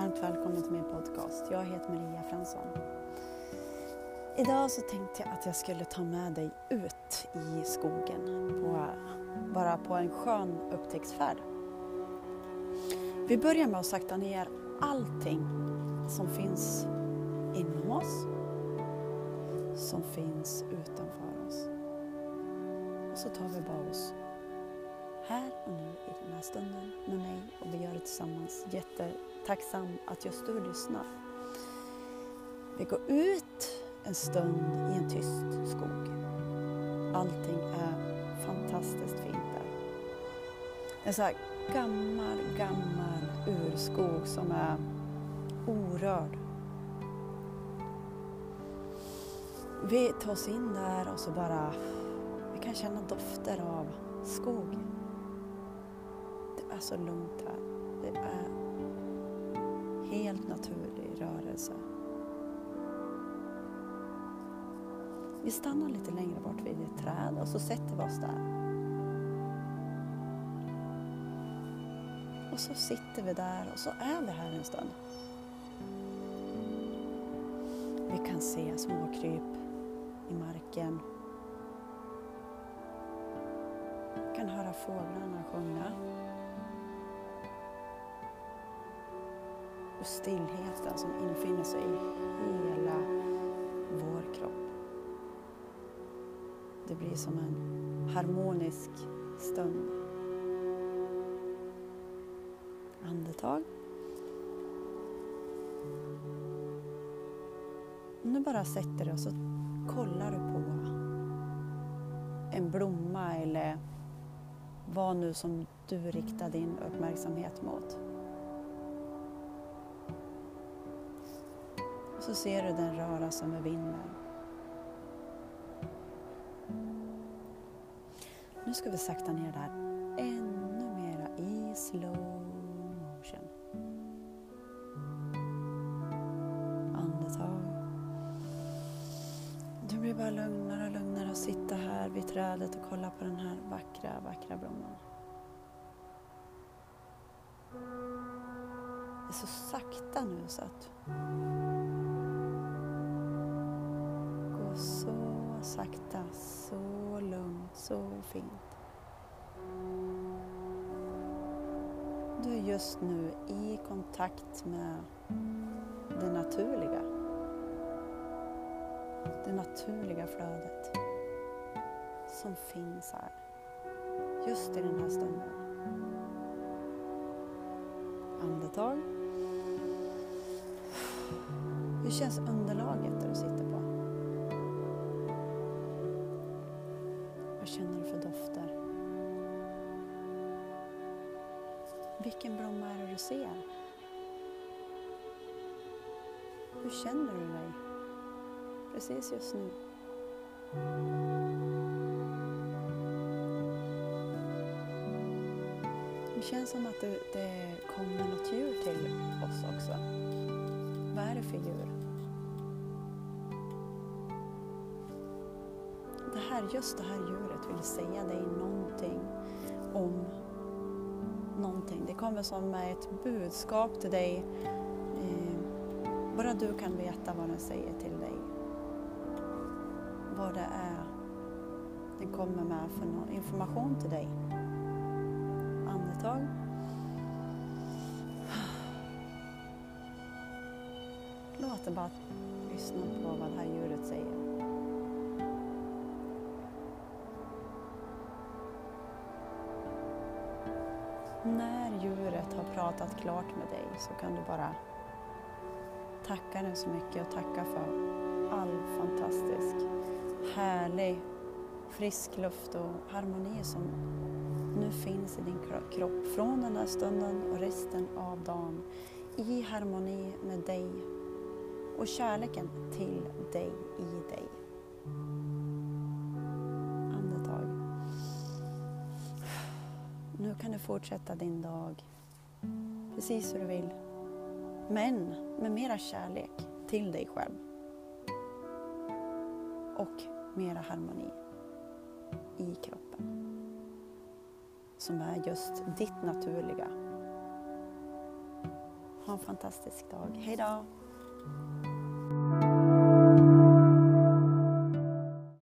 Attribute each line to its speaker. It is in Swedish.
Speaker 1: Varmt välkommen till min podcast. Jag heter Maria Fransson. Idag så tänkte jag att jag skulle ta med dig ut i skogen, på, bara på en skön upptäcktsfärd. Vi börjar med att sakta ner allting som finns inom oss, som finns utanför oss. Och så tar vi bara oss här och nu i den här stunden med mig och vi gör det tillsammans tacksam att just du lyssnar. Vi går ut en stund i en tyst skog. Allting är fantastiskt fint där. En sån här gammal, gammal urskog som är orörd. Vi tar oss in där och så bara, vi kan känna dofter av skog Det är så lugnt här. Det är helt naturlig rörelse. Vi stannar lite längre bort vid ett träd och så sätter vi oss där. Och så sitter vi där och så är vi här en stund. Vi kan se små kryp i marken. Vi kan höra fåglarna sjunga. Och stillheten som infinner sig i hela vår kropp. Det blir som en harmonisk stund. Andetag. Nu bara sätter du och så kollar du på en blomma eller vad nu som du riktar din uppmärksamhet mot. Och så ser du den röra sig med vinden. Nu ska vi sakta ner där ännu mera i slow motion. Andetag. Du blir bara lugnare och lugnare att sitta här vid trädet och kolla på den här vackra, vackra blomman. Det är så sakta nu så att sakta, så lugnt, så fint. Du är just nu i kontakt med det naturliga. Det naturliga flödet som finns här, just i den här stunden. Andetag. Hur känns underlaget där du sitter Vilken blomma är det du ser? Hur känner du dig precis just nu? Det känns som att det, det kommer något djur till oss också. Vad är det för djur? Det här, just det här djuret vill säga dig någonting om någonting. Det kommer som ett budskap till dig. Eh, bara du kan veta vad den säger till dig. Vad det är den kommer med för någon information till dig. Andetag. Låt det bara lyssna på vad det här djuret säger. När djuret har pratat klart med dig så kan du bara tacka den så mycket och tacka för all fantastisk, härlig, frisk luft och harmoni som nu finns i din kropp från den här stunden och resten av dagen i harmoni med dig och kärleken till dig i dig. Kan du fortsätta din dag precis hur du vill. Men med mera kärlek till dig själv. Och mera harmoni i kroppen. Som är just ditt naturliga. Ha en fantastisk dag. Hej då!